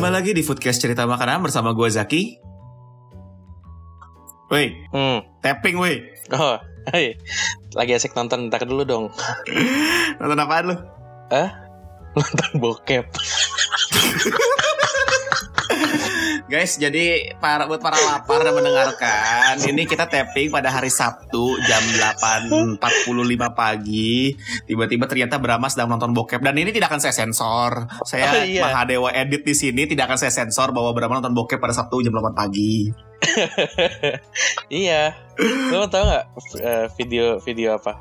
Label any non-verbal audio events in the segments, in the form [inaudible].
Kembali lagi di Foodcast Cerita Makanan bersama gue Zaki. Woi, Hmm. tapping woi. Oh, hai. Lagi asik nonton, ntar dulu dong. [laughs] Nonton apaan lu? Nonton bokep. [laughs] Guys, jadi para buat para lapar dan mendengarkan, ini kita tapping pada hari Sabtu jam 8.45 pagi. Tiba-tiba ternyata Brahma sedang nonton bokep dan ini tidak akan saya sensor. Saya Oh, iya. Mahadewa edit di sini tidak akan saya sensor bahwa Brahma nonton bokep pada Sabtu jam 8 pagi. [laughs] iya. Lo tau nggak eh, video video apa?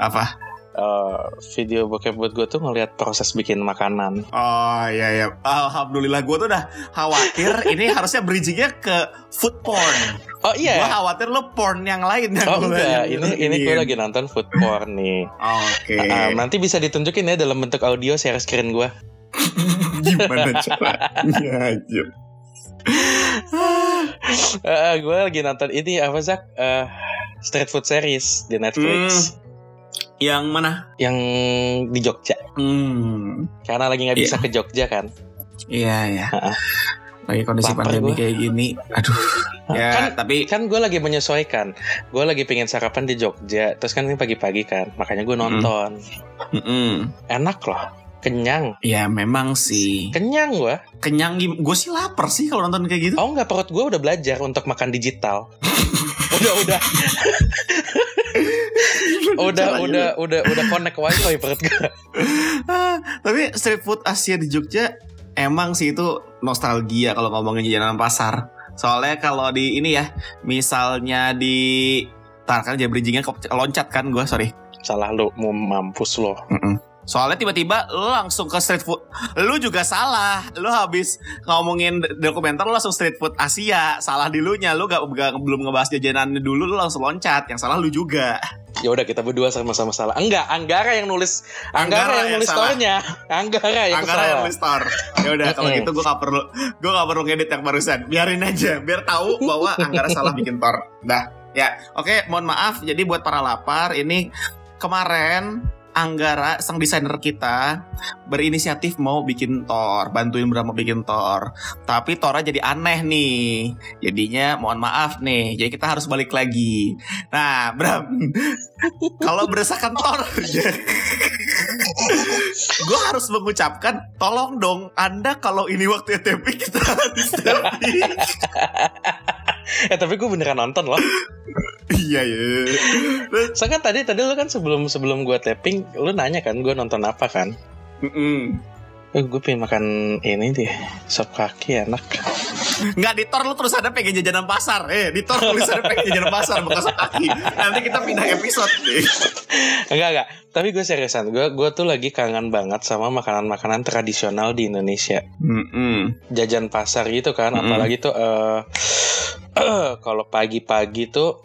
Apa? Eh, video bokep buat gue tuh ngeliat proses bikin makanan. Oh iya iya. Alhamdulillah gue tuh udah khawatir [laughs] ini harusnya bridgingnya ke food porn. Oh Gue iya. khawatir lo porn yang lain yang Oh enggak, ini ini gue lagi nonton food porn nih. Oke. Ah, nanti bisa ditunjukin ya dalam bentuk audio share screen gue. [laughs] Gimana caranya? Ayo. gue lagi nonton ini apa Zak? Eh, street food series di Netflix Yang mana? yang di Jogja. Hmm. Karena lagi nggak bisa Iya. ke Jogja kan. Iya ya. Heeh. Lagi kondisi Lapar pandemi gua. kayak gini. Aduh. Ya, Kan tapi kan gue lagi menyesuaikan. Gue lagi pengen sarapan di Jogja. Terus kan ini pagi-pagi kan. Makanya gue nonton. mm-mm. Enak loh. Kenyang. ya memang sih. Kenyang gue. Kenyang gue sih lapar sih kalau nonton kayak gitu. Oh nggak perut gue udah belajar untuk makan digital. [laughs] udah udah [laughs] [laughs] udah udah udah udah connect wifi perut gue. [laughs] Ah, tapi street food Asia di Jogja emang sih itu nostalgia kalau ngomongin jajanan pasar. Soalnya kalau di ini ya, misalnya di Tar kan jadi bridgingnya loncat kan gue sorry. Salah lu mau mampus lo. Soalnya tiba-tiba lu langsung ke street food. Lu juga salah. Lu habis ngomongin dokumenter lu langsung street food Asia. Salah di lu nya. Lu gak, gak- belum ngebahas jajanan dulu lu langsung loncat. Yang salah lu juga. Ya udah kita berdua sama-sama salah. Enggak, Anggara yang nulis Anggara, Anggara yang yang nulis store-nya. Anggara yang Angkara yang nulis store. Ya udah kalau gitu gue gak perlu gue gak perlu ngedit yang barusan. Biarin aja biar tahu bahwa Anggara salah bikin tor. Dah. Ya, oke, mohon maaf. Jadi buat para lapar ini kemarin Anggara sang desainer kita berinisiatif mau bikin tor, bantuin Brahma bikin tor. Tapi tornya jadi aneh nih. Jadinya mohon maaf nih. Jadi kita harus balik lagi. Nah, Bram, [laughs] kalau berdasarkan tor [laughs] gue harus mengucapkan tolong dong anda kalau ini waktu ETP kita tapping. Eh tapi gue beneran nonton loh. iya ya Soalnya kan tadi tadi lu kan sebelum sebelum gue tapping, lu nanya kan gue nonton apa kan? Eh, gue pengen makan ini deh, sop kaki enak. Nggak di tor lu terus ada pengen jajanan pasar eh di tor tulisannya pengen jajanan pasar bekas kaki nanti kita pindah episode deh Enggak enggak. Tapi gue seriusan, gue gue tuh lagi kangen banget sama makanan-makanan tradisional di Indonesia. Jajan pasar gitu kan, Mm-mm. apalagi tuh eh [clears throat] kalau pagi-pagi tuh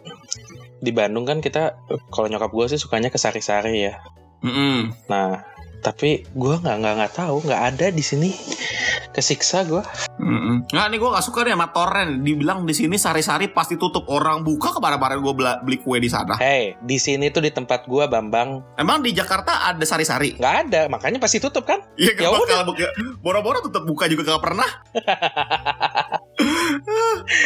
di Bandung kan kita kalau nyokap gue sih sukanya ke sari-sari ya. Nah, tapi gue nggak nggak nggak tahu nggak ada di sini. Kesiksa gue. nggak nih gue nggak suka deh sama toren dibilang di sini sari-sari pasti tutup orang buka kemarin-kemarin gue beli kue di sana Hey, di sini tuh di tempat gue Bambang emang di Jakarta ada sari-sari nggak ada, makanya pasti tutup kan? Iya Ya gak buka. Boro-boro tetap buka juga gak pernah. [laughs]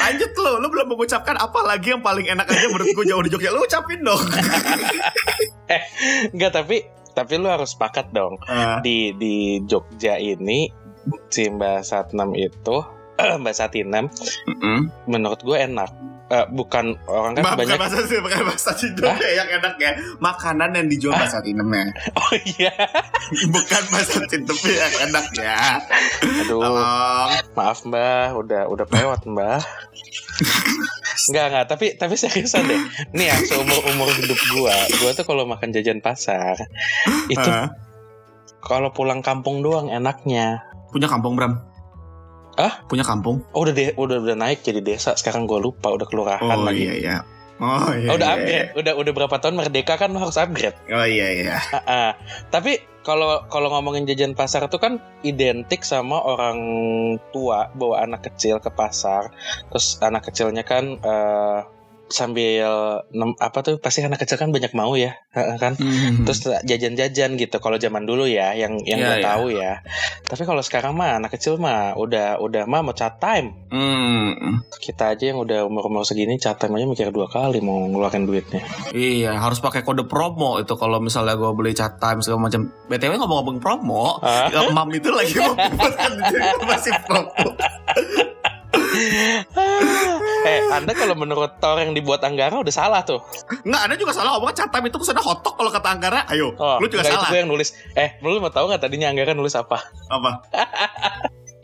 Lanjut lo, lo belum mengucapkan apa lagi yang paling enak aja menurut gue jauh di Jogja. Lo ucapin dong. [laughs] Nggak tapi tapi lu harus sepakat dong Ah, di di Jogja ini si Mbak Satnam itu [clears throat] Mbak Satinem menurut gue enak. Eh, bukan orang kan bukan banyak bahasa sih, bukan bahasa Cindo yang enak ya. Makanan yang dijual bahasa Tinemnya. [laughs] oh iya [laughs] Bukan bahasa Cindo yang enak ya. aduh Tolong. maaf mbah udah udah lewat mbah Enggak, enggak, tapi tapi seriusan deh. Nih ya, seumur-umur hidup gua, gua tuh kalau makan jajan pasar itu uh. kalau pulang kampung doang enaknya. Punya kampung, Bram? Ah? Punya kampung? Oh, udah de udah udah naik jadi desa. Sekarang gua lupa udah kelurahan oh, lagi. iya iya. Oh iya. Oh, udah iya, upgrade. Iya. Udah udah berapa tahun merdeka kan harus upgrade. Oh iya iya. Uh -uh. Tapi kalau kalau ngomongin jajan pasar itu kan identik sama orang tua bawa anak kecil ke pasar terus anak kecilnya kan uh, sambil apa tuh pasti anak kecil kan banyak mau ya kan mm-hmm. terus jajan-jajan gitu kalau zaman dulu ya yang yang yeah, gue yeah. tahu ya tapi kalau sekarang mah anak kecil mah udah udah mah mau chat time mm. kita aja yang udah umur umur segini chat time aja mikir dua kali mau ngeluarin duitnya iya harus pakai kode promo itu kalau misalnya gue beli chat time segala macam btw ngomong-ngomong promo ah? mam itu lagi mau [laughs] masih promo [laughs] eh, Anda kalau menurut Thor yang dibuat Anggara udah salah tuh. Enggak, Anda juga salah ngomong catam itu ke sana hotok kalau kata Anggara. Ayo, oh, lu juga salah. Itu gue yang nulis. Eh, lu mau tahu nggak tadinya Anggara nulis apa? Apa?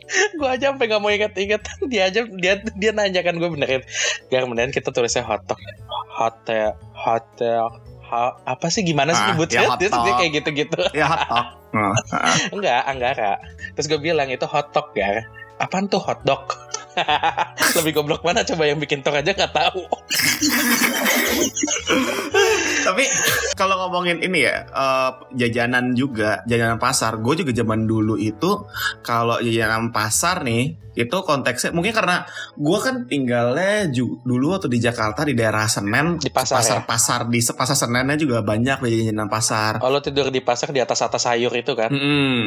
[laughs] gue aja sampai gak mau inget-inget [laughs] dia aja dia dia nanya kan gue benerin gak benerin kita tulisnya hotok hotel hotel ha, apa sih gimana sih ah, nyebutnya ya dia, dia kayak gitu-gitu ya hotok enggak Anggara terus gue bilang itu hotok ya apaan tuh hotdog [laughs] lebih goblok mana coba yang bikin tok aja nggak tahu tapi kalau ngomongin ini ya uh, jajanan juga jajanan pasar gue juga zaman dulu itu kalau jajanan pasar nih itu konteksnya mungkin karena gue kan tinggalnya ju, dulu waktu di Jakarta di daerah Senen di pasar pasar, ya? pasar di pasar Senennya juga banyak jajanan pasar. Kalau tidur di pasar di atas atas sayur itu kan? Mm -mm.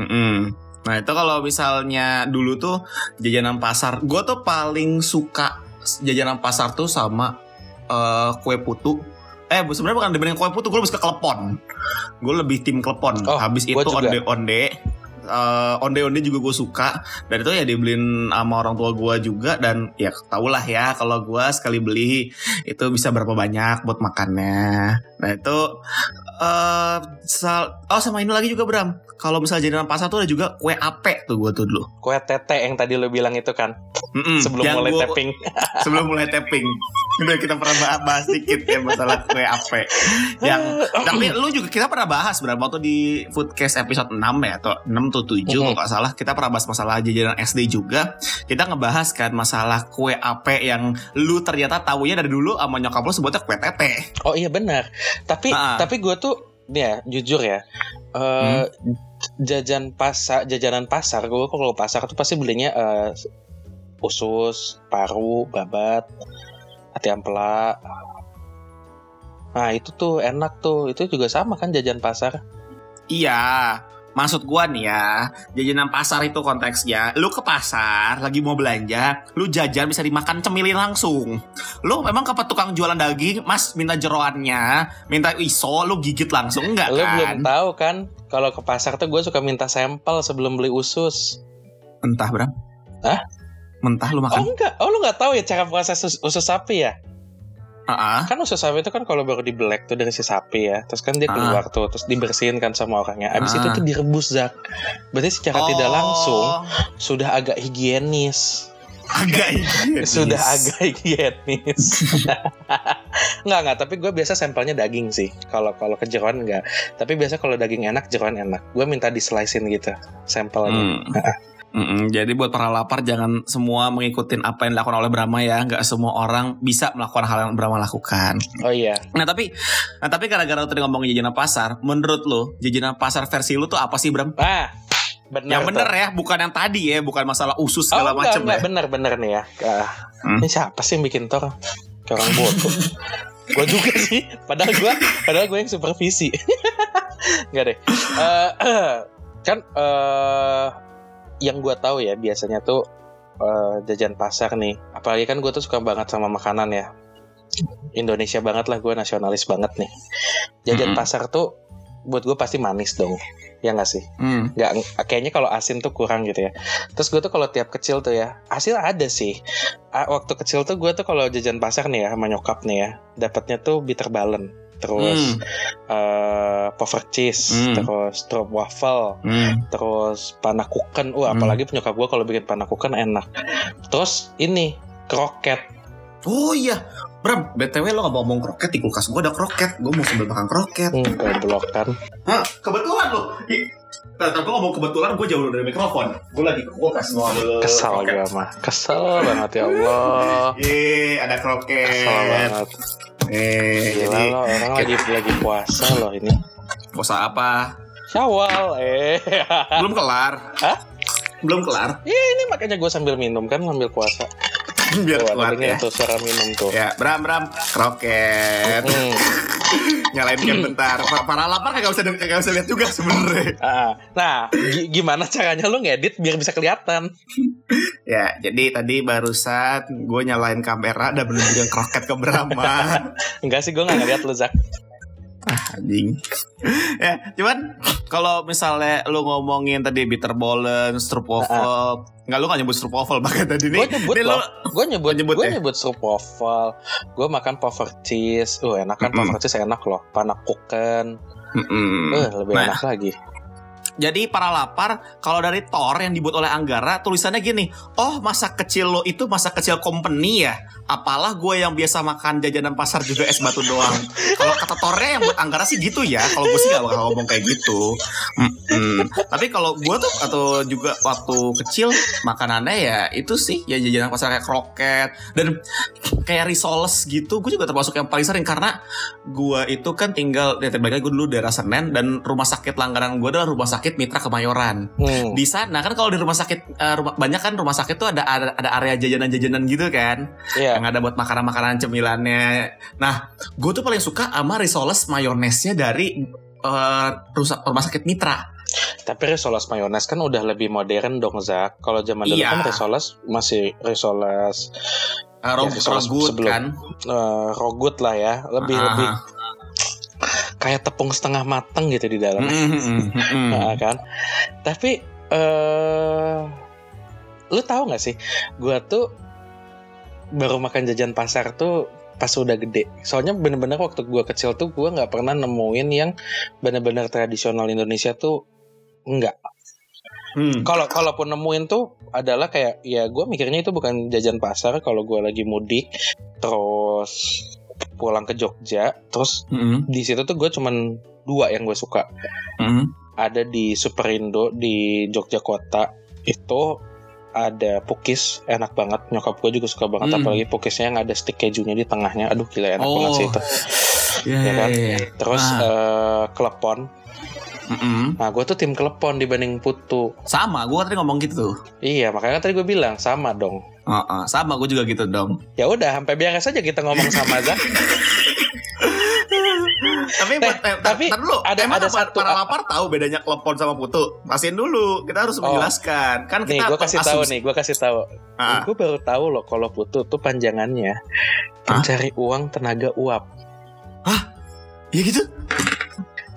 Mm -mm. Nah itu kalau misalnya dulu tuh jajanan pasar, gue tuh paling suka jajanan pasar tuh sama uh, kue putu. Eh sebenarnya bukan dibanding kue putu, gue lebih suka klepon. Gue lebih tim klepon. Oh, Habis itu onde-onde. Uh, onde-onde juga gue suka dan itu ya dibeliin sama orang tua gue juga dan ya tau lah ya kalau gue sekali beli itu bisa berapa banyak buat makannya nah itu uh, sal oh sama ini lagi juga Bram kalau misalnya jajanan pasar tuh ada juga kue ape tuh gue tuh dulu. Kue tete yang tadi lo bilang itu kan. Mm-mm, sebelum mulai gua, tapping. [laughs] sebelum mulai tapping. Udah kita pernah bahas, bahas dikit ya masalah kue ape. Yang [laughs] tapi lu juga kita pernah bahas berapa waktu di Foodcast episode 6 ya atau 6 atau 7 mm-hmm. kalau nggak salah kita pernah bahas masalah jajanan SD juga. Kita ngebahas kan masalah kue ape yang lu ternyata tahunya dari dulu sama nyokap lu sebutnya kue tete. Oh iya benar. Tapi uh tapi gue tuh ya jujur ya. Uh, hmm? jajan pasar jajanan pasar gue kalau pasar tuh pasti belinya uh, usus paru babat hati ampela nah itu tuh enak tuh itu juga sama kan jajan pasar iya Maksud gua nih ya, jajanan pasar itu konteksnya, lu ke pasar lagi mau belanja, lu jajan bisa dimakan cemilin langsung. Lu memang ke tukang jualan daging, Mas minta jeroannya, minta iso, lu gigit langsung enggak kan? Lu belum tahu kan, kalau ke pasar tuh gue suka minta sampel sebelum beli usus. Entah, Bram. Hah? Mentah lu makan? Oh enggak, oh lu nggak tahu ya cara proses usus sapi ya? Uh-uh. Kan usus sapi itu kan kalau baru di black tuh dari si sapi ya, terus kan dia keluar uh. tuh, terus dibersihin kan sama orangnya. Abis uh. itu tuh direbus Zak. Berarti secara oh. tidak langsung sudah agak higienis. Agak higienis. sudah agak higienis. [laughs] nggak nggak, tapi gue biasa sampelnya daging sih. Kalau kalau ke jeroan nggak. Tapi biasa kalau daging enak, jeroan enak. Gue minta di slicein gitu sampelnya. Hmm. Mm-mm, jadi buat para lapar jangan semua mengikuti apa yang dilakukan oleh Brahma ya. Nggak semua orang bisa melakukan hal yang Brahma lakukan. Oh iya. Nah tapi, nah tapi gara-gara tadi ngomongin jajanan pasar, menurut lo jajanan pasar versi lo tuh apa sih Bram? Ah, bener yang bener tuh. ya, bukan yang tadi ya, bukan masalah usus segala oh, macam ya. Bener-bener nih ya. Uh, hmm? Ini siapa sih yang bikin tor? Orang bodoh. gue juga sih. Padahal gue, padahal gue yang supervisi. [laughs] Enggak deh. Uh, uh, [clears throat] kan uh, yang gue tahu ya biasanya tuh uh, jajan pasar nih. Apalagi kan gue tuh suka banget sama makanan ya. Indonesia banget lah gue nasionalis banget nih. Jajan mm -hmm. pasar tuh buat gue pasti manis dong. Ya nggak sih? Mm. nggak kayaknya kalau asin tuh kurang gitu ya. Terus gue tuh kalau tiap kecil tuh ya asin ada sih. Waktu kecil tuh gue tuh kalau jajan pasar nih ya sama nyokap nih ya dapatnya tuh bitter balance terus hmm. uh, puffer cheese, hmm. terus strop waffle, hmm. terus panakukan. Wah, hmm. apalagi penyokap gue kalau bikin panakukan enak. Terus ini kroket. Oh iya, Bram, BTW lo gak mau ngomong kroket di kulkas gue ada kroket Gue mau sambil makan kroket Hmm, kan. Hah, kebetulan lo Nah, gue ngomong kebetulan gue jauh dari mikrofon Gue lagi ke kulkas mau ambil Kesal kroket gue mah. Kesel banget ya Allah. Yeay, ada kroket Kesel banget. Eh, Gila jadi lo, orang lagi lagi puasa loh ini. puasa apa? Syawal, eh. [laughs] Belum kelar Hah? Belum kelar Iya ini makanya gue sambil minum kan ngambil puasa. Biar Tuh, kelar ya tuh suara minum tuh. Ya, Bram, Bram, kroket Hmm. Nyalain kan bentar Pa- Para lapar kagak usah, kagak usah lihat juga sebenarnya Ah, nah, gi- gimana caranya lu ngedit biar bisa kelihatan? [laughs] Ya, jadi tadi barusan gue nyalain kamera dan menunjukkan kroket ke Brahma. [laughs] Enggak sih, gue gak ngeliat lu, Zak. Anjing. [laughs] ya, cuman kalau misalnya lu ngomongin tadi bitterballen, stroopwafel, nggak lu nggak nyebut stroopwafel bahkan tadi nih. Gue nyebut Ini loh. Gue nyebut, nyebut gue ya? nyebut stroopwafel. Gue makan puffer cheese. Uh, enak kan Mm-mm. puffer cheese enak loh. Panakuken. Mm-mm. Uh, lebih Nah. enak lagi. Jadi para lapar, kalau dari Thor yang dibuat oleh Anggara, tulisannya gini, oh masa kecil lo itu masa kecil company ya? Apalah gue yang biasa makan jajanan pasar juga es batu doang. kalau kata Thornya yang buat Anggara sih gitu ya, kalau gue sih gak bakal ngomong kayak gitu. Mm-mm. Tapi kalau gue tuh atau juga waktu kecil makanannya ya itu sih ya jajanan pasar kayak kroket dan kayak risoles gitu. Gue juga termasuk yang paling sering karena gue itu kan tinggal ya gue dulu daerah Senen dan rumah sakit langganan gue adalah rumah sakit Mitra Kemayoran. Hmm. Di sana kan kalau di rumah sakit eh, rumah, banyak kan rumah sakit tuh ada ada, ada area jajanan-jajanan gitu kan Iya. yang ada buat makanan-makanan cemilannya. Nah, gue tuh paling suka sama risoles mayonesnya dari rusa- rumah sakit Mitra. Tapi risoles mayones kan udah lebih modern dong, Zak. Kalau zaman dulu Iya. kan risoles masih risoles Uh, Ya, risoles rogut sebelum. kan. eh, rogut lah ya. Lebih Ah. lebih kayak tepung setengah mateng gitu di dalam. Mm, mm, mm. Nah, kan. Tapi eh lu tahu nggak sih, gua tuh baru makan jajan pasar tuh pas udah gede. Soalnya bener-bener waktu gua kecil tuh gua nggak pernah nemuin yang bener-bener tradisional Indonesia tuh enggak. Hmm. Kalau kalaupun nemuin tuh adalah kayak ya gua mikirnya itu bukan jajan pasar kalau gua lagi mudik terus pulang ke Jogja terus Mm, di situ tuh gue cuman dua yang gue suka mm. ada di Superindo di Jogja Kota itu ada pukis enak banget nyokap gue juga suka banget Hmm. apalagi pukisnya yang ada stick kejunya di tengahnya aduh gila enak Oh. banget sih itu [laughs] Ya, Ya kan? ya, ya. terus Ah. eh, klepon Mm-mm. nah gue tuh tim klepon dibanding putu Sama, gue tadi ngomong gitu. iya makanya kan tadi gue bilang sama dong Uh-uh, sama, gue juga gitu dong. ya udah sampai biasa saja kita ngomong sama Zak Tapi, Eh, eh, tapi tar dulu. ada- Emang ada para- satu- para lapar tahu bedanya klepon sama putu. Pastiin dulu. Kita harus Oh. menjelaskan. Kan nih kita gue kasih tahu nih gue kasih tahu Ah, gue baru tahu loh kalau putu tuh panjangannya pencari uang tenaga uap ya gitu.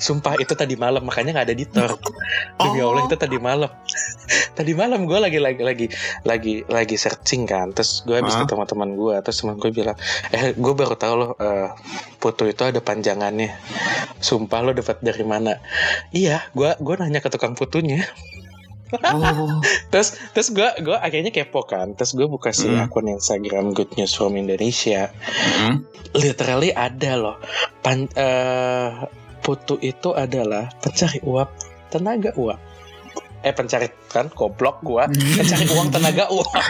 Sumpah itu tadi malam makanya nggak ada di Tor. [laughs] Demi Oh. Allah itu tadi malam. [laughs] tadi malam gue lagi lagi lagi lagi lagi searching kan. Terus gue habis Hah? ketemu teman gue. Terus teman gue bilang, eh gue baru tahu loh eh, putu itu ada panjangannya. Sumpah lo dapat dari mana? Iya, gue gue nanya ke tukang putunya. Oh. [laughs] Terus terus gue gue akhirnya kepo kan. Terus gue buka si Hmm. akun Instagram Good News from Indonesia. Mm. Literally ada loh. Pan, eh, putu itu adalah pencari uap tenaga uap. Eh pencari kan goblok gua pencari uang tenaga uap. [laughs]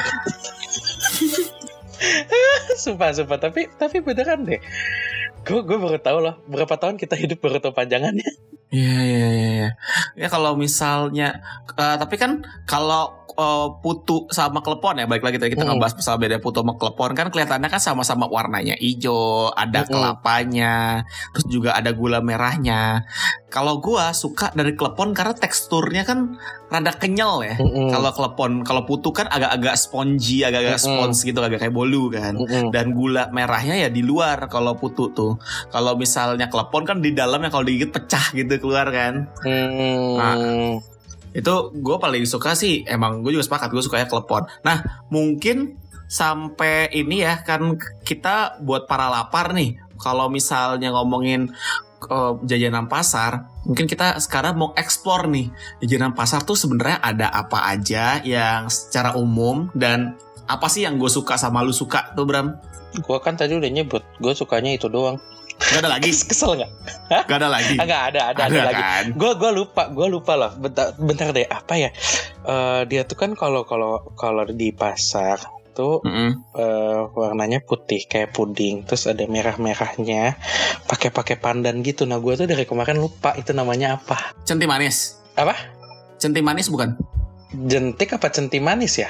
sumpah sumpah tapi tapi beneran deh. Gue gue baru tahu loh berapa tahun kita hidup baru tahu panjangannya. Iya iya iya. iya. Ya kalau misalnya, eh, tapi kan kalau eh, putu sama klepon ya, baik lagi tadi kita Mm. ngebahas masalah beda putu sama klepon kan kelihatannya kan sama-sama warnanya hijau, ada Mm-mm. kelapanya, terus juga ada gula merahnya. Kalau gua suka dari klepon karena teksturnya kan rada kenyal ya. Mm-mm. Kalau klepon, kalau putu kan agak-agak spongy, agak-agak Mm-mm. spons gitu, agak kayak bolu kan. Mm-mm. Dan gula merahnya ya di luar kalau putu tuh. Kalau misalnya klepon kan di dalamnya kalau digigit pecah gitu keluar kan. Hmm. Ah. Itu gue paling suka sih. Emang gue juga sepakat gue suka ya klepon. Nah mungkin sampai ini ya kan kita buat para lapar nih. Kalau misalnya ngomongin eh, jajanan pasar, mungkin kita sekarang mau explore nih jajanan pasar tuh sebenarnya ada apa aja yang secara umum dan apa sih yang gue suka sama lu suka tuh Bram? Gue kan tadi udah nyebut, gue sukanya itu doang. Gak ada lagi? [laughs] Kesel nggak? Gak ada lagi? Enggak ada, ada, ada, ada lagi. Kan? Gue gua lupa, gue lupa loh. Bentar, bentar deh, apa ya? Uh, dia tuh kan kalau kalau kalau di pasar tuh mm -hmm. uh, warnanya putih kayak puding terus ada merah merahnya pakai pakai pandan gitu nah gue tuh dari kemarin lupa itu namanya apa centi manis apa centi manis bukan jentik apa centi manis ya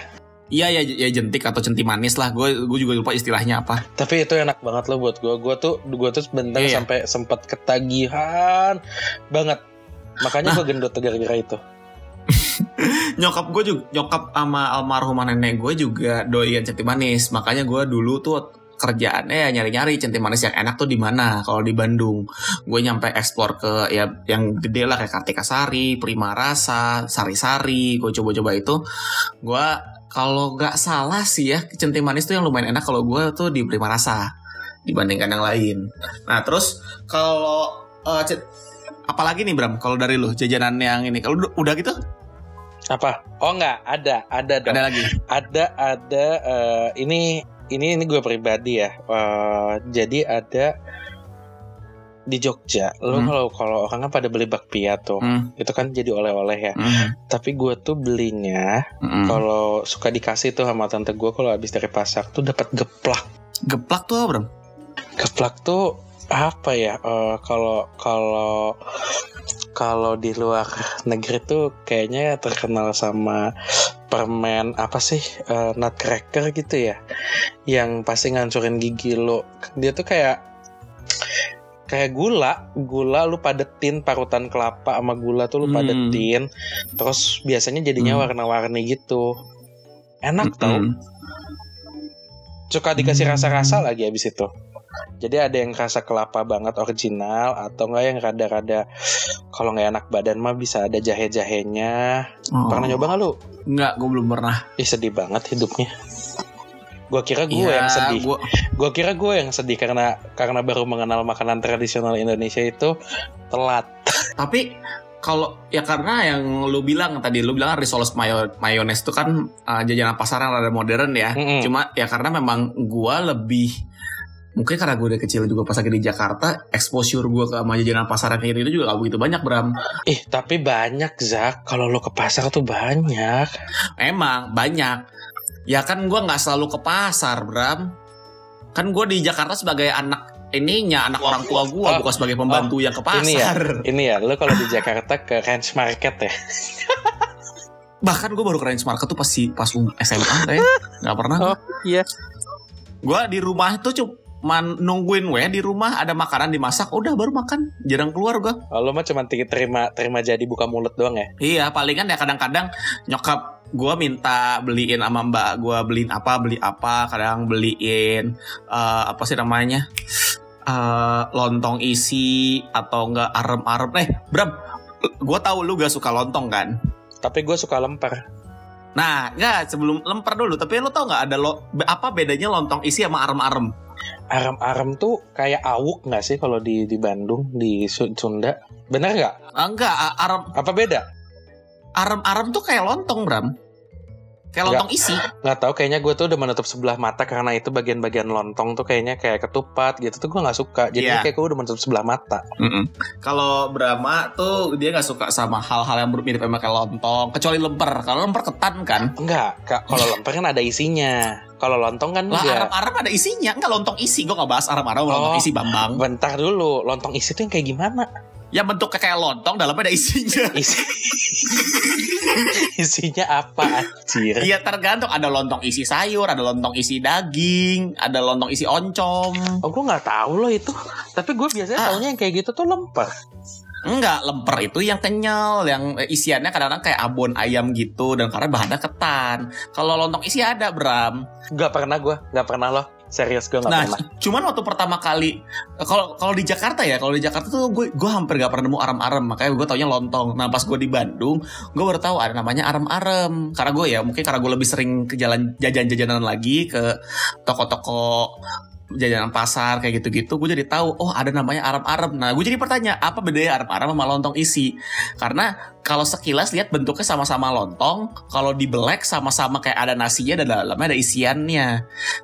Iya ya, ya jentik atau centi manis lah. Gue gue juga lupa istilahnya apa. Tapi itu enak banget loh buat gue. Gue tuh gue tuh sebentar iya. sampai sempat ketagihan banget. Makanya nah. gue gendut gara-gara itu. Nyokap gue juga nyokap sama almarhum nenek gue juga doyan centi manis. Makanya gue dulu tuh kerjaannya ya nyari-nyari centim manis yang enak tuh di mana. Kalau di Bandung gue nyampe ekspor ke ya yang gede lah kayak Kartika Sari, Prima Rasa, Sari Sari gue coba-coba itu. Gue kalau nggak salah sih ya centim manis tuh yang lumayan enak kalau gue tuh di Prima Rasa dibandingkan yang lain. Nah terus kalau uh, apalagi nih Bram kalau dari lu jajanan yang ini. Kalau udah gitu apa oh nggak ada ada dong ada lagi ada ada uh, ini ini ini gue pribadi ya. Uh, jadi ada di Jogja, lo hmm. kalau kalau orang kan pada beli bakpia tuh, hmm. itu kan jadi oleh-oleh ya. Hmm. Tapi gue tuh belinya hmm. kalau suka dikasih tuh sama tante gue kalau habis dari pasar tuh dapat geplak. Geplak tuh apa bro? Geplak tuh apa ya? Uh, kalau kalau kalau di luar negeri tuh kayaknya terkenal sama permen apa sih uh, nutcracker gitu ya yang pasti ngancurin gigi lo dia tuh kayak kayak gula gula lu padetin parutan kelapa sama gula tuh lu hmm. padetin terus biasanya jadinya hmm. warna-warni gitu enak hmm. tau suka dikasih rasa-rasa lagi abis itu jadi ada yang rasa kelapa banget original atau enggak yang rada-rada kalau nggak enak badan mah bisa ada jahe-jahenya. Oh. Pernah nyoba nggak lu? Nggak, gue belum pernah. Ih sedih banget hidupnya. Gue kira gue ya, yang sedih. Gua... Gue kira gue yang sedih karena karena baru mengenal makanan tradisional Indonesia itu telat. Tapi kalau ya karena yang lu bilang tadi lu bilang risoles mayo mayones itu kan uh, jajanan pasaran rada modern ya. Mm -hmm. Cuma ya karena memang gue lebih mungkin karena gue udah kecil juga pas lagi di Jakarta exposure gue ke sama jajanan pasaran kayak itu juga gak begitu banyak Bram. Ih tapi banyak Zak. Kalau lo ke pasar tuh banyak. Emang banyak. Ya kan gue nggak selalu ke pasar Bram. Kan gue di Jakarta sebagai anak ininya anak orang tua gue oh, bukan sebagai pembantu oh, yang ke pasar ini ya ini ya. Lo kalau di Jakarta ke Ranch Market ya? [laughs] Bahkan gue baru ke Ranch Market tuh pas pas SMA kayak nggak pernah oh, iya. Gue di rumah tuh cuma man nungguin we di rumah ada makanan dimasak udah baru makan. Jarang keluar gua. Lo mah cuma terima terima jadi buka mulut doang ya? Iya palingan ya kadang-kadang nyokap gua minta beliin sama mbak gua beliin apa beli apa kadang beliin uh, apa sih namanya uh, lontong isi atau enggak arem-arem. Eh Bram gua tahu lu gak suka lontong kan? Tapi gue suka lemper. Nah, enggak sebelum lemper dulu, tapi lo tau nggak ada lo apa bedanya lontong isi sama arem-arem? Arem-arem tuh kayak awuk nggak sih kalau di di Bandung di Sunda? Bener nggak? Enggak, arem. Apa beda? Arem-arem tuh kayak lontong, Bram. Kayak lontong isi. Nggak tahu, kayaknya gue tuh udah menutup sebelah mata karena itu bagian-bagian lontong tuh kayaknya kayak ketupat gitu tuh gue nggak suka. Jadi yeah. kayak gue udah menutup sebelah mata. Mm -mm. Kalau Brahma tuh dia nggak suka sama hal-hal yang mirip sama kayak lontong, kecuali lemper. Kalau lemper ketan kan? Enggak, kalau lemper kan ada isinya. Kalau lontong kan lah arem-arem ada isinya. Enggak lontong isi. Gue gak bahas arem-arem oh, lontong isi Bambang. Bentar dulu, lontong isi tuh yang kayak gimana? Ya bentuknya kayak lontong, dalamnya ada isinya. [laughs] Isi. Isinya apa anjir? Iya tergantung ada lontong isi sayur, ada lontong isi daging, ada lontong isi oncom. Oh gue nggak tahu loh itu. Tapi gue biasanya ah. tahunya yang kayak gitu tuh lemper. Enggak, lemper itu yang kenyal, yang isiannya kadang-kadang kayak abon ayam gitu dan karena bahannya ketan. Kalau lontong isi ada, Bram. Gak pernah gue, gak pernah loh. Serius gue gak nah, pernah. [laughs] cuman waktu pertama kali kalau kalau di Jakarta ya, kalau di Jakarta tuh gue gue hampir gak pernah nemu arem-arem, makanya gue taunya lontong. Nah pas gue di Bandung, gue baru tahu ada namanya arem-arem. Karena gue ya mungkin karena gue lebih sering ke jalan jajan-jajanan lagi ke toko-toko jajanan pasar kayak gitu-gitu gue jadi tahu oh ada namanya arem-arem nah gue jadi bertanya apa bedanya arem-arem sama lontong isi? Karena kalau sekilas lihat bentuknya sama-sama lontong kalau dibelek sama-sama kayak ada nasinya dan dalamnya ada isiannya.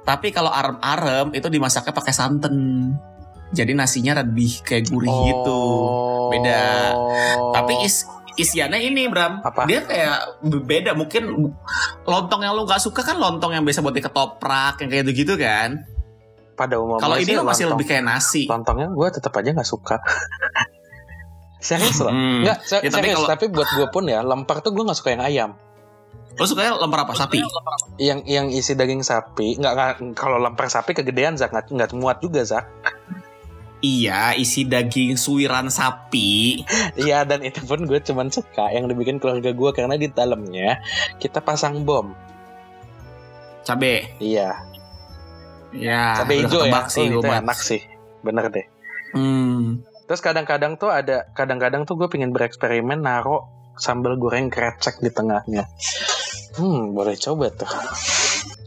Tapi kalau arem-arem itu dimasaknya pakai santan. Jadi nasinya lebih kayak gurih oh. gitu. Beda. Tapi is isiannya ini Bram. Apa? dia kayak beda. Mungkin lontong yang lu nggak suka kan lontong yang biasa buat ketoprak yang kayak gitu kan pada umumnya kalau ini masih lebih kayak nasi lontongnya gue tetap aja nggak suka [laughs] serius loh hmm. nggak se ya, serius tapi, tapi buat gue pun ya lempar tuh gue nggak suka yang ayam Lo suka lempar apa? Sapi? Yang yang isi daging sapi, nggak kalau lempar sapi kegedean Zak nggak nggak muat juga Zak. Iya, isi daging suiran sapi. [laughs] Iya, dan itu pun gue cuman suka yang dibikin keluarga gue karena di dalamnya kita pasang bom. Cabe. Iya. Ya. Cabe hijau ya. Sih, oh, itu enak sih. Bener deh. Hmm. Terus kadang-kadang tuh ada, kadang-kadang tuh gue pengen bereksperimen naro sambal goreng krecek di tengahnya. Hmm, boleh coba tuh.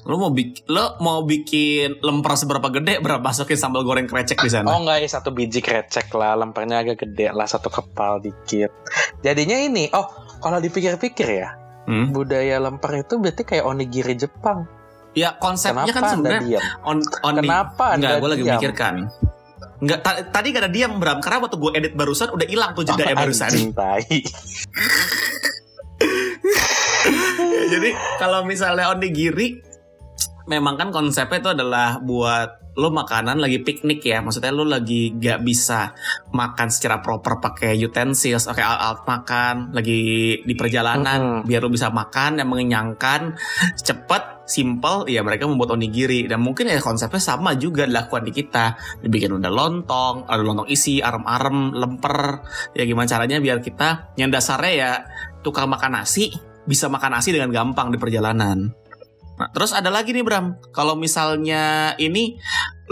Lo mau bikin lo mau bikin lemper seberapa gede berapa masukin sambal goreng krecek di sana? Oh enggak ya satu biji krecek lah, lempernya agak gede lah satu kepal dikit. Jadinya ini, oh kalau dipikir-pikir ya, hmm? budaya lemper itu berarti kayak onigiri Jepang. Ya konsepnya kan Kenapa kan sebenarnya on, on Kenapa Enggak, gue lagi mikirkan. Enggak, tadi gak ada diam Bram. Karena waktu gue edit barusan Udah hilang tuh jeda [laughs] oh, barusan. [laughs] Jadi kalau misalnya onigiri memang kan konsepnya itu adalah buat lo makanan lagi piknik ya. Maksudnya lo lagi gak bisa makan secara proper pakai utensils pakai alat makan lagi di perjalanan mm -hmm. biar lo bisa makan yang mengenyangkan cepet simple ya mereka membuat onigiri dan mungkin ya konsepnya sama juga dilakukan di kita dibikin udah lontong ada lontong isi arem-arem lemper ya gimana caranya biar kita yang dasarnya ya tukang makan nasi bisa makan nasi dengan gampang di perjalanan Nah, terus ada lagi nih Bram, kalau misalnya ini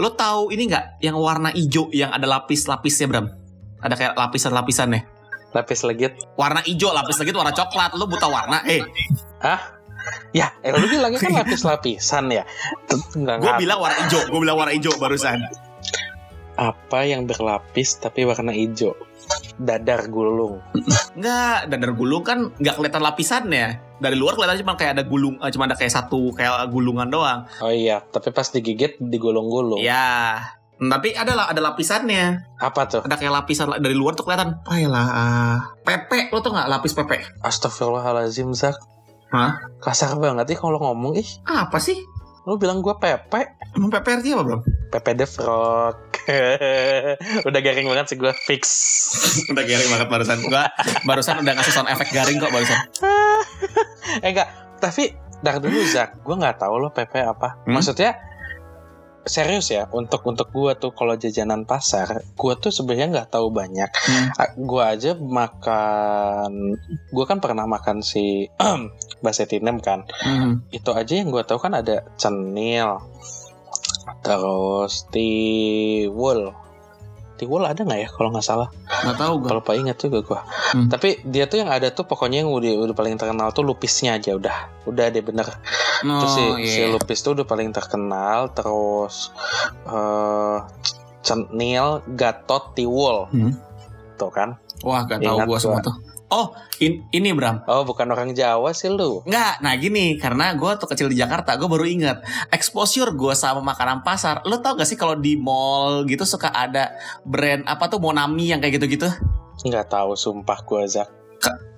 lo tahu ini nggak yang warna hijau yang ada lapis-lapisnya Bram? Ada kayak lapisan-lapisan nih. Lapis legit. Warna hijau, lapis legit warna coklat. Lo buta warna, eh. Ah? Ya, eh, lu bilangnya kan [laughs] lapis-lapisan ya. Gue bilang warna hijau, gue bilang warna hijau barusan. Apa yang berlapis tapi warna hijau? Dadar gulung. Enggak, dadar gulung kan nggak kelihatan lapisannya dari luar kelihatan cuma kayak ada gulung uh, cuma ada kayak satu kayak gulungan doang. Oh iya tapi pas digigit digulung-gulung. Ya tapi ada lah ada lapisannya. Apa tuh? Ada kayak lapisan dari luar tuh kelihatan apa ya lah uh, pepe lo tuh nggak lapis pepe astagfirullahalazim Zak Hah? kasar banget nih kalau ngomong ih. Apa sih? Lu bilang gue Pepe. Emang Pepe artinya apa bro? Pepe the Frog. [laughs] Udah garing banget sih gue fix. [laughs] Udah garing banget barusan. Gue barusan udah ngasih sound efek garing kok barusan. [laughs] Eh enggak. Tapi dari dulu Zak Gue gak tahu lo Pepe apa. Hmm? Maksudnya serius ya untuk untuk gue tuh kalau jajanan pasar gue tuh sebenarnya nggak tahu banyak hmm. gue aja makan gue kan pernah makan si [clears throat] basetinem kan hmm. itu aja yang gue tahu kan ada cenil terus tiwul Tiwul ada nggak ya kalau nggak salah? Nggak tahu gue. Kalau ingat juga gue. Hmm. Tapi dia tuh yang ada tuh pokoknya yang udah, udah paling terkenal tuh lupisnya aja udah, udah deh bener. Oh, terus si, yeah. si iya. lupis tuh udah paling terkenal. Terus uh, cenil, gatot, tiwul. Hmm. Tuh kan? Wah, gak tahu gue semua tuh. Oh, in, ini Bram. Oh, bukan orang Jawa sih lu. Enggak, nah gini, karena gue tuh kecil di Jakarta, gue baru inget exposure gue sama makanan pasar. Lo tau gak sih kalau di mall gitu suka ada brand apa tuh Monami yang kayak gitu-gitu? Nggak tahu, sumpah gue Zak.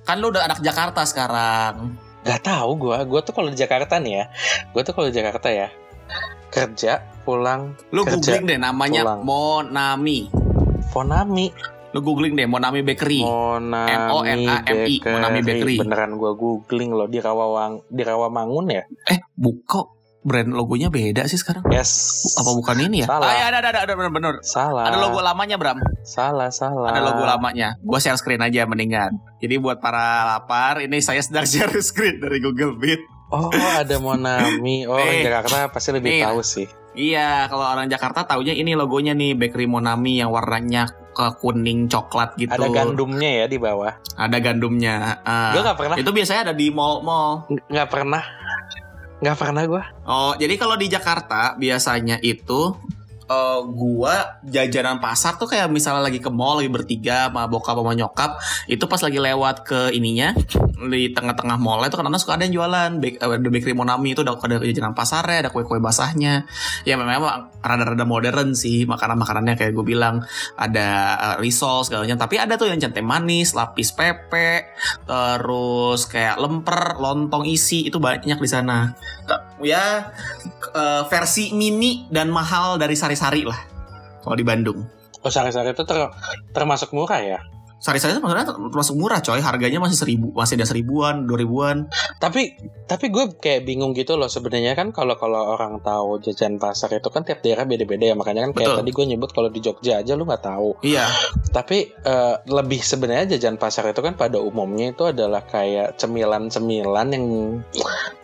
Kan lo udah anak Jakarta sekarang. Gak tahu gue, gue tuh kalau di Jakarta nih ya, gue tuh kalau di Jakarta ya kerja pulang. Lu googling deh namanya pulang. Monami. Monami. Lu googling deh Monami Bakery. Monami M O N A M I Monami Bakery. Beneran gua googling loh di Rawawang di Rawamangun ya? Eh, buka brand logonya beda sih sekarang. Yes. Apa bukan ini ya? Salah. Ah, ya, ada, ada, ada, ada, bener, bener. Salah. Ada logo lamanya, Bram. Salah, salah. Ada logo lamanya. Gua share screen aja mendingan. Jadi buat para lapar, ini saya sedang [laughs] share screen dari Google Meet. Oh, ada Monami. Oh, Jakarta pasti lebih nih, tahu sih. Iya, kalau orang Jakarta taunya ini logonya nih Bakery Monami yang warnanya ke kuning coklat gitu. Ada gandumnya ya di bawah. Ada gandumnya. Uh, gue gak pernah. Itu biasanya ada di mall-mall. Gak pernah. Gak pernah gue. Oh, jadi kalau di Jakarta biasanya itu uh, gua jajanan pasar tuh kayak misalnya lagi ke mall lagi bertiga sama bokap sama nyokap itu pas lagi lewat ke ininya di tengah-tengah mall itu kan suka ada yang jualan. Bake, uh, bakery Monami itu ada ada jajanan pasarnya ada kue-kue basahnya. Ya memang rada-rada modern sih makanan-makanannya kayak gue bilang. Ada uh, risol segalanya tapi ada tuh yang centeng manis lapis pepe terus kayak lemper lontong isi itu banyak di sana. Ya uh, versi mini dan mahal dari sari-sari lah kalau di Bandung. Oh sari-sari itu ter termasuk murah ya? Sari-sari itu maksudnya termasuk murah coy, harganya masih seribu, masih ada seribuan, dua ribuan. Tapi tapi gue kayak bingung gitu loh sebenarnya kan kalau kalau orang tahu jajan pasar itu kan tiap daerah beda-beda ya makanya kan kayak Betul. tadi gue nyebut kalau di Jogja aja lu nggak tahu. Iya. Tapi uh, lebih sebenarnya jajan pasar itu kan pada umumnya itu adalah kayak cemilan-cemilan yang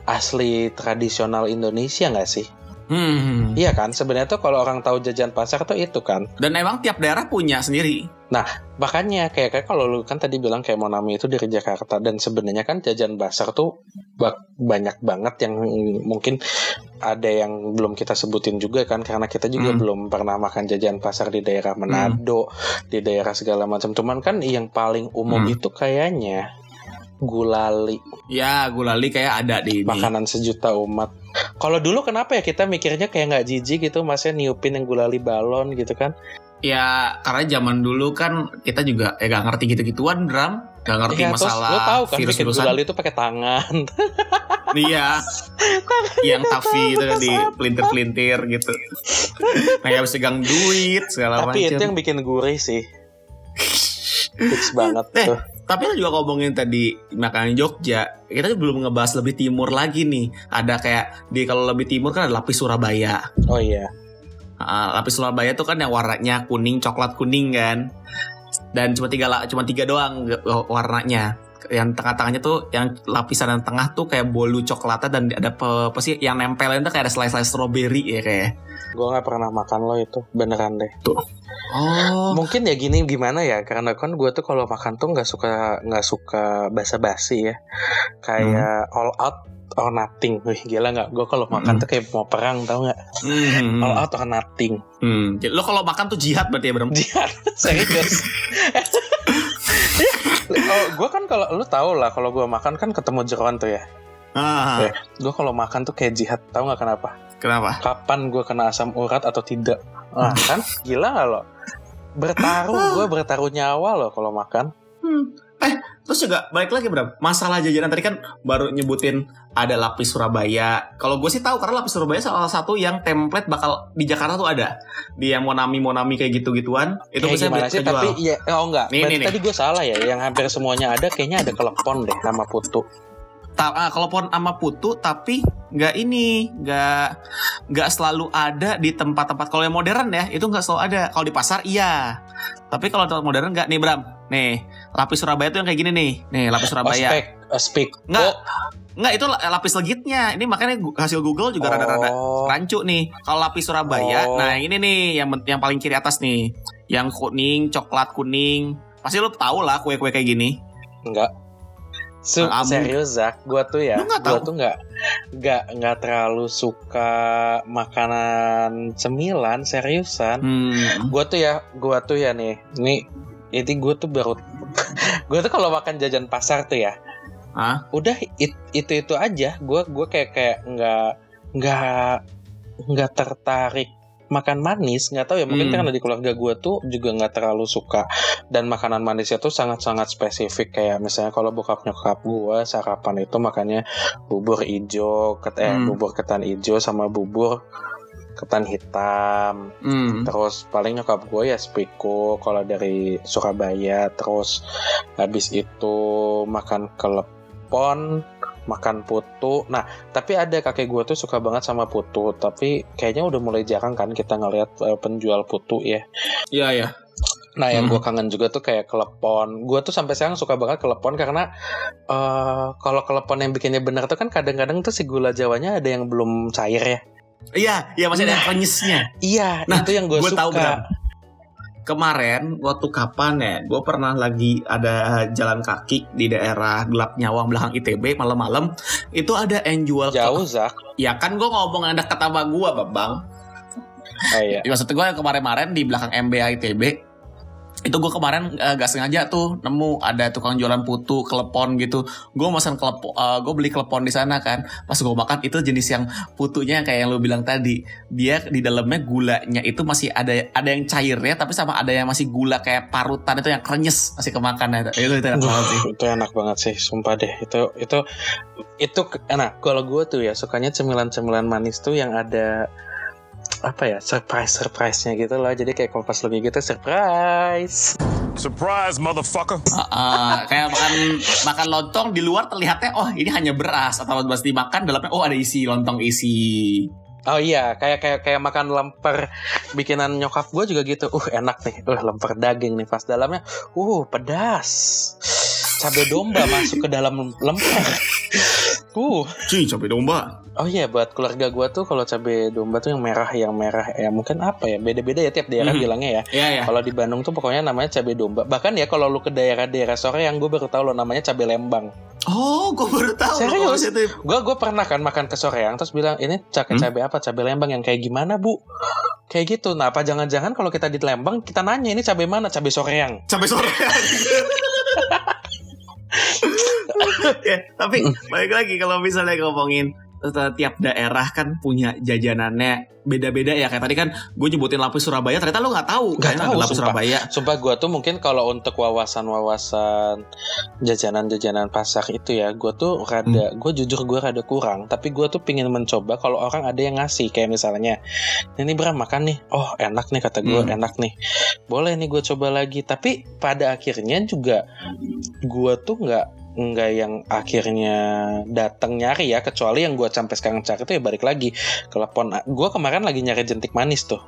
asli tradisional Indonesia nggak sih? Hmm. Iya kan, sebenarnya tuh kalau orang tahu jajan pasar tuh itu kan. Dan emang tiap daerah punya sendiri. Nah, makanya kayak kayak kalau lu kan tadi bilang kayak Monami itu dari Jakarta dan sebenarnya kan jajan pasar tuh banyak banget yang mungkin ada yang belum kita sebutin juga kan karena kita juga hmm. belum pernah makan jajan pasar di daerah Manado, hmm. di daerah segala macam. Cuman kan yang paling umum hmm. itu kayaknya gulali. Ya, gulali kayak ada di ini. Makanan sejuta umat. Kalau dulu kenapa ya kita mikirnya kayak nggak jijik gitu, masnya niupin yang gulali balon gitu kan? Ya karena zaman dulu kan kita juga ya gak ngerti gitu-gituan drum, gak ngerti ya, masalah. Lo tahu kan virus bikin gulali itu pakai tangan. [laughs] iya. yang tafi itu kan di pelintir-pelintir gitu. Kayak harus pegang duit segala macam. Tapi itu yang bikin gurih sih. [laughs] Fix banget eh, tuh. Tapi lo juga ngomongin tadi makanan Jogja, kita belum ngebahas lebih timur lagi nih. Ada kayak di kalau lebih timur kan ada lapis Surabaya. Oh iya. Uh, lapis Surabaya tuh kan yang warnanya kuning, coklat kuning kan. Dan cuma tiga cuma tiga doang warnanya. Yang tengah-tengahnya tuh yang lapisan yang tengah tuh kayak bolu coklatnya dan ada apa, sih yang nempelin tuh kayak ada slice-slice strawberry ya kayak. Gue nggak pernah makan lo itu beneran deh. Tuh. Oh. Mungkin ya gini gimana ya? Karena kan gue tuh kalau makan tuh nggak suka nggak suka basa-basi ya. Kayak hmm. all out or nothing. Wih gila nggak? Gue kalau makan hmm. tuh kayak mau perang tau nggak? Hmm. All out or nothing. Hmm. Lo kalau makan tuh jihad berarti ya bro? Jihad. [laughs] Serius. [laughs] oh, gue kan kalau lu tau lah kalau gue makan kan ketemu jeruan tuh ya. Ah. Eh, gue kalau makan tuh kayak jihad, tau nggak kenapa? Kenapa? Kapan gue kena asam urat atau tidak? Nah, kan gila gak lo? Bertaruh gue bertaruh nyawa loh kalau makan. Hmm. Eh, terus juga balik lagi Bram. Masalah jajanan tadi kan baru nyebutin ada lapis Surabaya. Kalau gue sih tahu karena lapis Surabaya salah satu yang template bakal di Jakarta tuh ada. Di yang Monami Monami kayak gitu-gituan. Itu bisa gimana sih? Tapi ya oh enggak. Nih, nih, tadi gue salah ya. Yang hampir semuanya ada kayaknya ada kelepon deh sama putu. Ta ah, kalau pohon sama putu tapi nggak ini nggak nggak selalu ada di tempat-tempat. Kalau yang modern ya itu nggak selalu ada. Kalau di pasar iya. Tapi kalau tempat modern nggak. Nih Bram. Nih lapis Surabaya tuh yang kayak gini nih. Nih lapis Surabaya. oh, spek, uh, speak nggak. Oh. nggak itu lapis legitnya. Ini makanya hasil Google juga rada-rada oh. rancu nih. Kalau lapis Surabaya oh. nah ini nih yang yang paling kiri atas nih. Yang kuning coklat kuning. Pasti lo tau lah kue-kue kayak gini. Enggak Su serius Zak, gue tuh ya, gue tuh nggak nggak nggak terlalu suka makanan cemilan seriusan. Hmm. Gue tuh ya, gue tuh ya nih, nih ini gue tuh baru, [laughs] gue tuh kalau makan jajan pasar tuh ya, Hah? udah it, itu itu aja. Gue gue kayak kayak nggak nggak nggak tertarik makan manis nggak tahu ya mungkin hmm. karena di keluarga gue tuh juga nggak terlalu suka dan makanan manisnya tuh sangat-sangat spesifik kayak misalnya kalau bokap nyokap gue sarapan itu makannya bubur ijo ket eh hmm. bubur ketan ijo sama bubur ketan hitam hmm. terus paling nyokap gue ya spiko kalau dari Surabaya terus habis itu makan kelepon makan putu. Nah, tapi ada kakek gue tuh suka banget sama putu, tapi kayaknya udah mulai jarang kan kita ngeliat uh, penjual putu ya. Iya, iya. Nah, yang hmm. gue kangen juga tuh kayak kelepon. Gue tuh sampai sekarang suka banget kelepon karena uh, kalau kelepon yang bikinnya bener tuh kan kadang-kadang tuh si gula jawanya ada yang belum cair ya. Iya, iya masih nah, ada renyesnya. Iya, nah, itu yang gue suka. Tahu, kemarin waktu kapan ya gue pernah lagi ada jalan kaki di daerah gelap nyawang belakang ITB malam-malam itu ada yang jual jauh Zak ya kan gue ngomong ada kata sama gue bang Oh iya. Ya, maksud gue kemarin-kemarin di belakang MBA ITB itu gue kemarin uh, gak sengaja tuh nemu ada tukang jualan putu kelepon gitu. Gue pesan kelepon uh, gue beli kelepon di sana kan. Pas gue makan itu jenis yang putunya yang kayak yang lo bilang tadi. Dia di dalamnya gulanya itu masih ada ada yang cairnya tapi sama ada yang masih gula kayak parutan itu yang krenyes masih kemakan ya itu itu enak banget sih. itu enak banget sih sumpah deh. Itu itu itu enak kalau gue tuh ya sukanya cemilan-cemilan manis tuh yang ada apa ya surprise surprise nya gitu loh jadi kayak kompas lagi gitu surprise surprise motherfucker uh, uh, kayak makan makan lontong di luar terlihatnya oh ini hanya beras atau pas dimakan dalamnya oh ada isi lontong isi Oh iya, kayak kayak kayak makan lemper bikinan nyokap gue juga gitu. Uh enak nih, uh lemper daging nih pas dalamnya, uh pedas. Cabai domba masuk ke dalam lemper. Uh, cuy cabai domba. Oh iya, buat keluarga gue tuh kalau cabai domba tuh yang merah, yang merah, ya mungkin apa ya? Beda-beda ya tiap daerah hmm. bilangnya ya. Iya, iya. Kalau di Bandung tuh pokoknya namanya cabai domba. Bahkan ya kalau lu ke daerah-daerah sore yang gue baru tahu lo namanya cabai lembang. Oh, gue baru tahu. Serius? Gue gue pernah kan makan ke soreang terus bilang ini cabai hmm? cabai apa? Cabai lembang yang kayak gimana bu? Kayak gitu. Nah apa jangan-jangan kalau kita di Lembang kita nanya ini cabai mana? Cabai soreang. Cabai soreang. [laughs] [laughs] ya, tapi balik lagi kalau misalnya ngomongin tiap daerah kan punya jajanannya beda-beda ya. Kayak tadi kan gue nyebutin lapis Surabaya ternyata lo nggak tahu nggak tahu lapis sumpah. Surabaya. Sumpah gue tuh mungkin kalau untuk wawasan-wawasan jajanan-jajanan pasar itu ya gue tuh rada hmm. gue jujur gue rada kurang. Tapi gue tuh pingin mencoba kalau orang ada yang ngasih. Kayak misalnya ini Bram makan nih. Oh enak nih kata gue hmm. enak nih. Boleh nih gue coba lagi. Tapi pada akhirnya juga gue tuh nggak nggak yang akhirnya datang nyari ya kecuali yang gue sampai sekarang cari itu ya balik lagi. Telepon gue kemarin lagi nyari jentik manis tuh.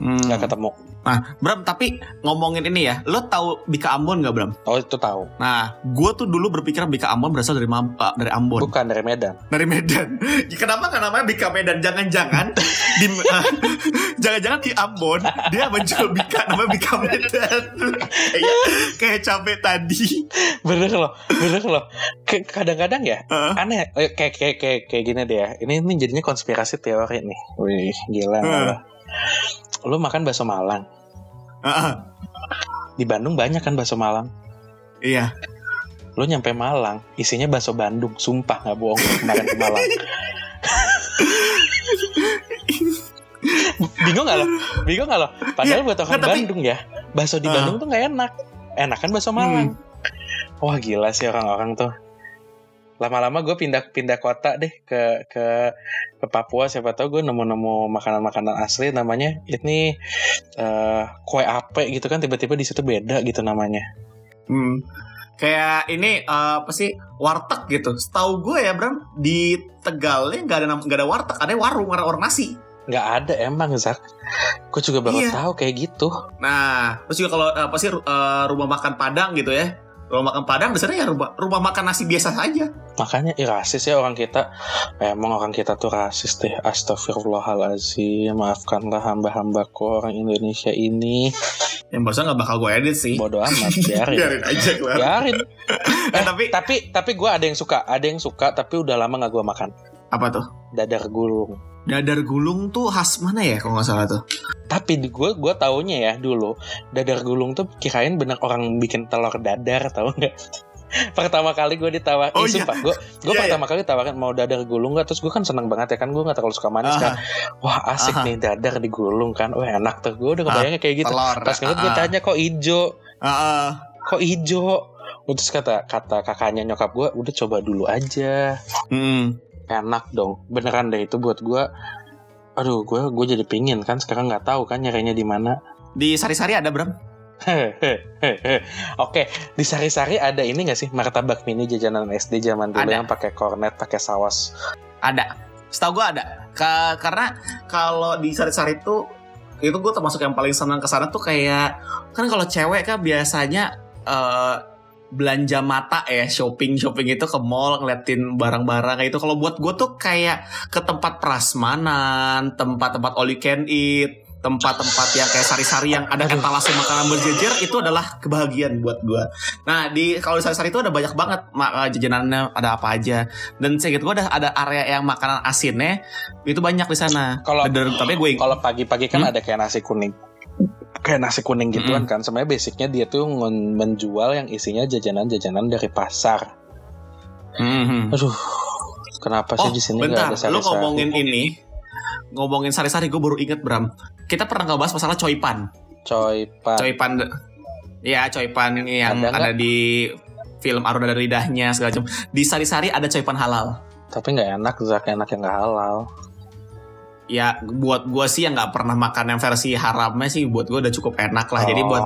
Hmm. nggak ketemu. Nah Bram tapi ngomongin ini ya lo tahu Bika Ambon nggak Bram? Oh itu tahu. Nah gue tuh dulu berpikir Bika Ambon berasal dari uh, dari Ambon. Bukan dari Medan. Dari Medan. [laughs] Kenapa kan namanya Bika Medan? Jangan-jangan di uh, [laughs] jangan-jangan di Ambon dia menjual Bika namanya Bika Medan. [laughs] Kayak kayak capek tadi. Bener loh bener loh loh. Kadang-kadang ya uh. aneh. Eh, kayak kayak kayak kayak gini deh ya. Ini ini jadinya konspirasi teori nih. Wih gila. Uh. lo makan bakso Malang? Uh. di Bandung banyak kan bakso Malang? Iya. Lo nyampe Malang isinya bakso Bandung. Sumpah nggak bohong kemarin ke Malang. [laughs] Bingung gak lo? Bingung gak lo? Padahal ya, buat orang Bandung ya bakso di uh. Bandung tuh nggak enak. Enak kan bakso Malang. Hmm wah gila sih orang-orang tuh. Lama-lama gue pindah pindah kota deh ke ke ke Papua. Siapa tahu gue nemu-nemu makanan-makanan asli namanya ini uh, kue ape gitu kan tiba-tiba di situ beda gitu namanya. Hmm. kayak ini uh, apa sih warteg gitu. Setahu gue ya Bram di Tegalnya nggak ada nggak ada warteg ada warung warung nasi. Nggak ada emang Zak. Gue juga baru iya. tahu kayak gitu. Nah terus juga kalau apa sih uh, rumah makan Padang gitu ya kalau makan Padang biasanya ya rumah, rumah makan nasi biasa saja. Makanya ya rasis ya orang kita. Emang orang kita tuh rasis deh. Astagfirullahaladzim. Maafkanlah hamba-hambaku orang Indonesia ini. Yang bahasa nggak bakal gue edit sih. Bodoh amat. Biarin. [laughs] biarin aja gue. Biarin. [laughs] eh, tapi tapi tapi gue ada yang suka. Ada yang suka tapi udah lama nggak gue makan. Apa tuh? Dadar gulung. Dadar gulung tuh khas mana ya kalau nggak salah tuh? Tapi di gue gue taunya ya dulu dadar gulung tuh kirain bener orang bikin telur dadar tau nggak? [laughs] pertama kali gue ditawar oh, iya. sumpah gue gue yeah, pertama yeah. kali tawarin mau dadar gulung gak terus gue kan seneng banget ya kan gue gak terlalu suka manis uh kan wah asik uh nih dadar digulung kan wah enak tuh gue udah kebayangnya kayak gitu telur. pas ngeliat uh gue tanya kok ijo uh kok ijo terus kata kata kakaknya nyokap gue udah coba dulu aja hmm. Enak dong beneran deh itu buat gue aduh gue gue jadi pingin kan sekarang nggak tahu kan nyarinya di mana di sari-sari ada Bram [laughs] Oke, di sari-sari ada ini gak sih martabak mini jajanan SD zaman dulu ada. yang pakai kornet, pakai saus? Ada. Setahu gue ada. Ka karena kalau di sari-sari itu itu gue termasuk yang paling senang ke sana tuh kayak kan kalau cewek kan biasanya uh, belanja mata ya shopping shopping itu ke mall ngeliatin barang-barang kayak itu kalau buat gue tuh kayak ke tempat prasmanan tempat-tempat all you can eat tempat-tempat yang kayak sari-sari yang ada etalase makanan berjejer itu adalah kebahagiaan buat gue. Nah di kalau di sari-sari itu ada banyak banget mak jajanannya ada apa aja dan saya gitu gue ada ada area yang makanan asinnya itu banyak di sana. Kalau tapi gue kalau pagi-pagi kan hmm? ada kayak nasi kuning kayak nasi kuning gituan mm -hmm. kan. Sebenarnya basicnya dia tuh menjual yang isinya jajanan-jajanan dari pasar. Mm -hmm. aduh kenapa sih oh, di sini bentar, ada sari-sari? Lu ngomongin ini ngomongin sari-sari gue baru inget Bram. Kita pernah nggak bahas masalah coipan coipan coipan ya coipan ini yang ada, ada di film Aruna dari lidahnya segala macam. Di sari-sari ada coipan halal. Tapi nggak enak Zak. Enak yang nggak halal ya buat gue sih yang nggak pernah makan yang versi haramnya sih buat gue udah cukup enak lah. Oh. Jadi buat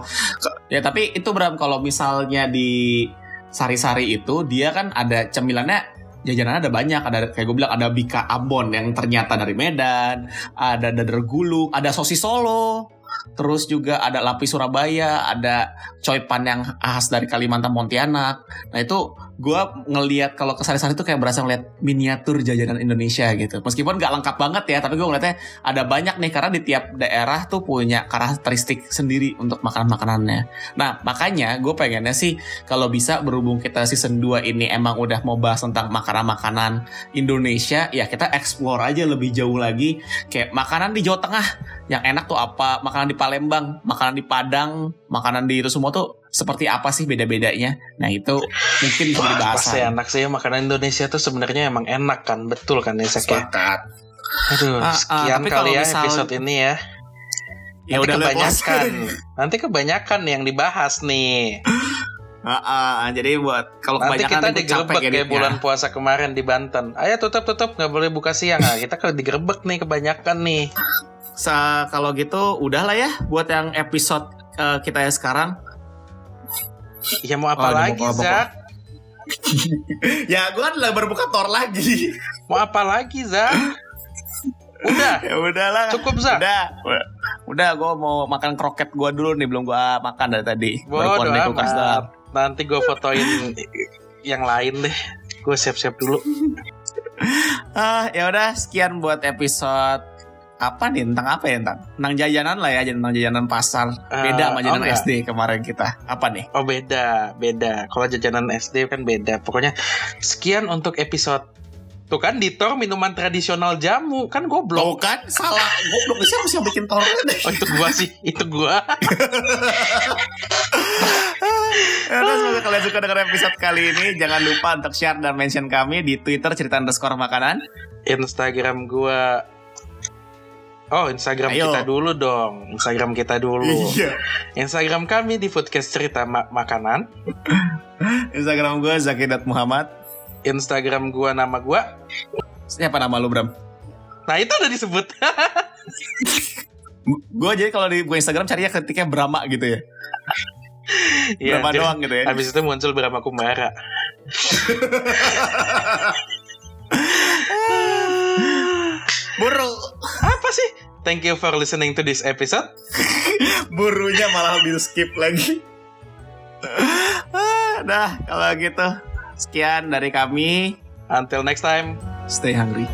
ya tapi itu Bram kalau misalnya di sari-sari itu dia kan ada cemilannya jajanan ada banyak ada kayak gue bilang ada bika ambon yang ternyata dari Medan ada dadar gulung ada sosis Solo terus juga ada lapis Surabaya ada coipan yang khas dari Kalimantan Pontianak nah itu gue ngelihat kalau ke sari-sari itu kayak berasa ngeliat miniatur jajanan Indonesia gitu. Meskipun nggak lengkap banget ya, tapi gue ngeliatnya ada banyak nih karena di tiap daerah tuh punya karakteristik sendiri untuk makanan-makanannya. Nah makanya gue pengennya sih kalau bisa berhubung kita season 2 ini emang udah mau bahas tentang makanan-makanan Indonesia, ya kita explore aja lebih jauh lagi kayak makanan di Jawa Tengah yang enak tuh apa, makanan di Palembang, makanan di Padang, makanan di itu semua tuh seperti apa sih beda-bedanya. Nah itu mungkin bisa dibahas. Pasti enak sih makanan Indonesia tuh sebenarnya emang enak kan, betul kan ya ya? Aduh, ah, ah sekian uh, kali ya misal... episode ini ya. Ya nanti udah kebanyakan. nanti kebanyakan yang dibahas nih. Uh, uh, jadi buat kalau nanti kita digerebek kayak bulan puasa kemarin di Banten. Ayo tutup tutup nggak boleh buka siang. Nah, kita kalau digerebek nih kebanyakan nih. Sa kalau gitu udahlah ya buat yang episode uh, kita ya sekarang Ya mau apa oh, lagi, mau Zak? [laughs] ya, gue kan baru buka Thor lagi. mau apa lagi, Zak? Udah. ya udahlah. Cukup, Zak. Udah. Udah, gue mau makan kroket gue dulu nih, belum gue makan dari tadi. Bodoh amat. Nanti gue fotoin yang lain deh. Gue siap-siap dulu. [laughs] ah, ya udah sekian buat episode apa nih? Tentang apa ya tentang tentang jajanan lah ya tentang jajanan pasar. Beda uh, sama jajanan oh SD kemarin kita. Apa nih? Oh beda beda. Kalau jajanan SD kan beda. Pokoknya sekian untuk episode Tuh kan di Tor minuman tradisional jamu. Kan goblok. Tuh kan salah. Goblok. Siapa sih yang bikin Tor? oh, itu gua sih, itu gua. [laughs] ya, semoga kalian suka dengan episode kali ini. Jangan lupa untuk share dan mention kami di Twitter cerita underscore makanan. Instagram gua Oh, Instagram Ayo. kita dulu dong. Instagram kita dulu. Iya. Instagram kami di Foodcast Cerita Ma Makanan. Instagram gue Zakidat Muhammad. Instagram gue nama gue. Siapa nama lu, Bram? Nah, itu udah disebut. [laughs] gue jadi kalau di Instagram carinya ketiknya Brahma gitu ya. Iya, Brahma doang gitu ya. Habis itu muncul Brahma Kumara. [laughs] [laughs] Buru. Apa sih? Thank you for listening to this episode. [laughs] Burunya malah di skip lagi. nah, kalau gitu sekian dari kami. Until next time, stay hungry.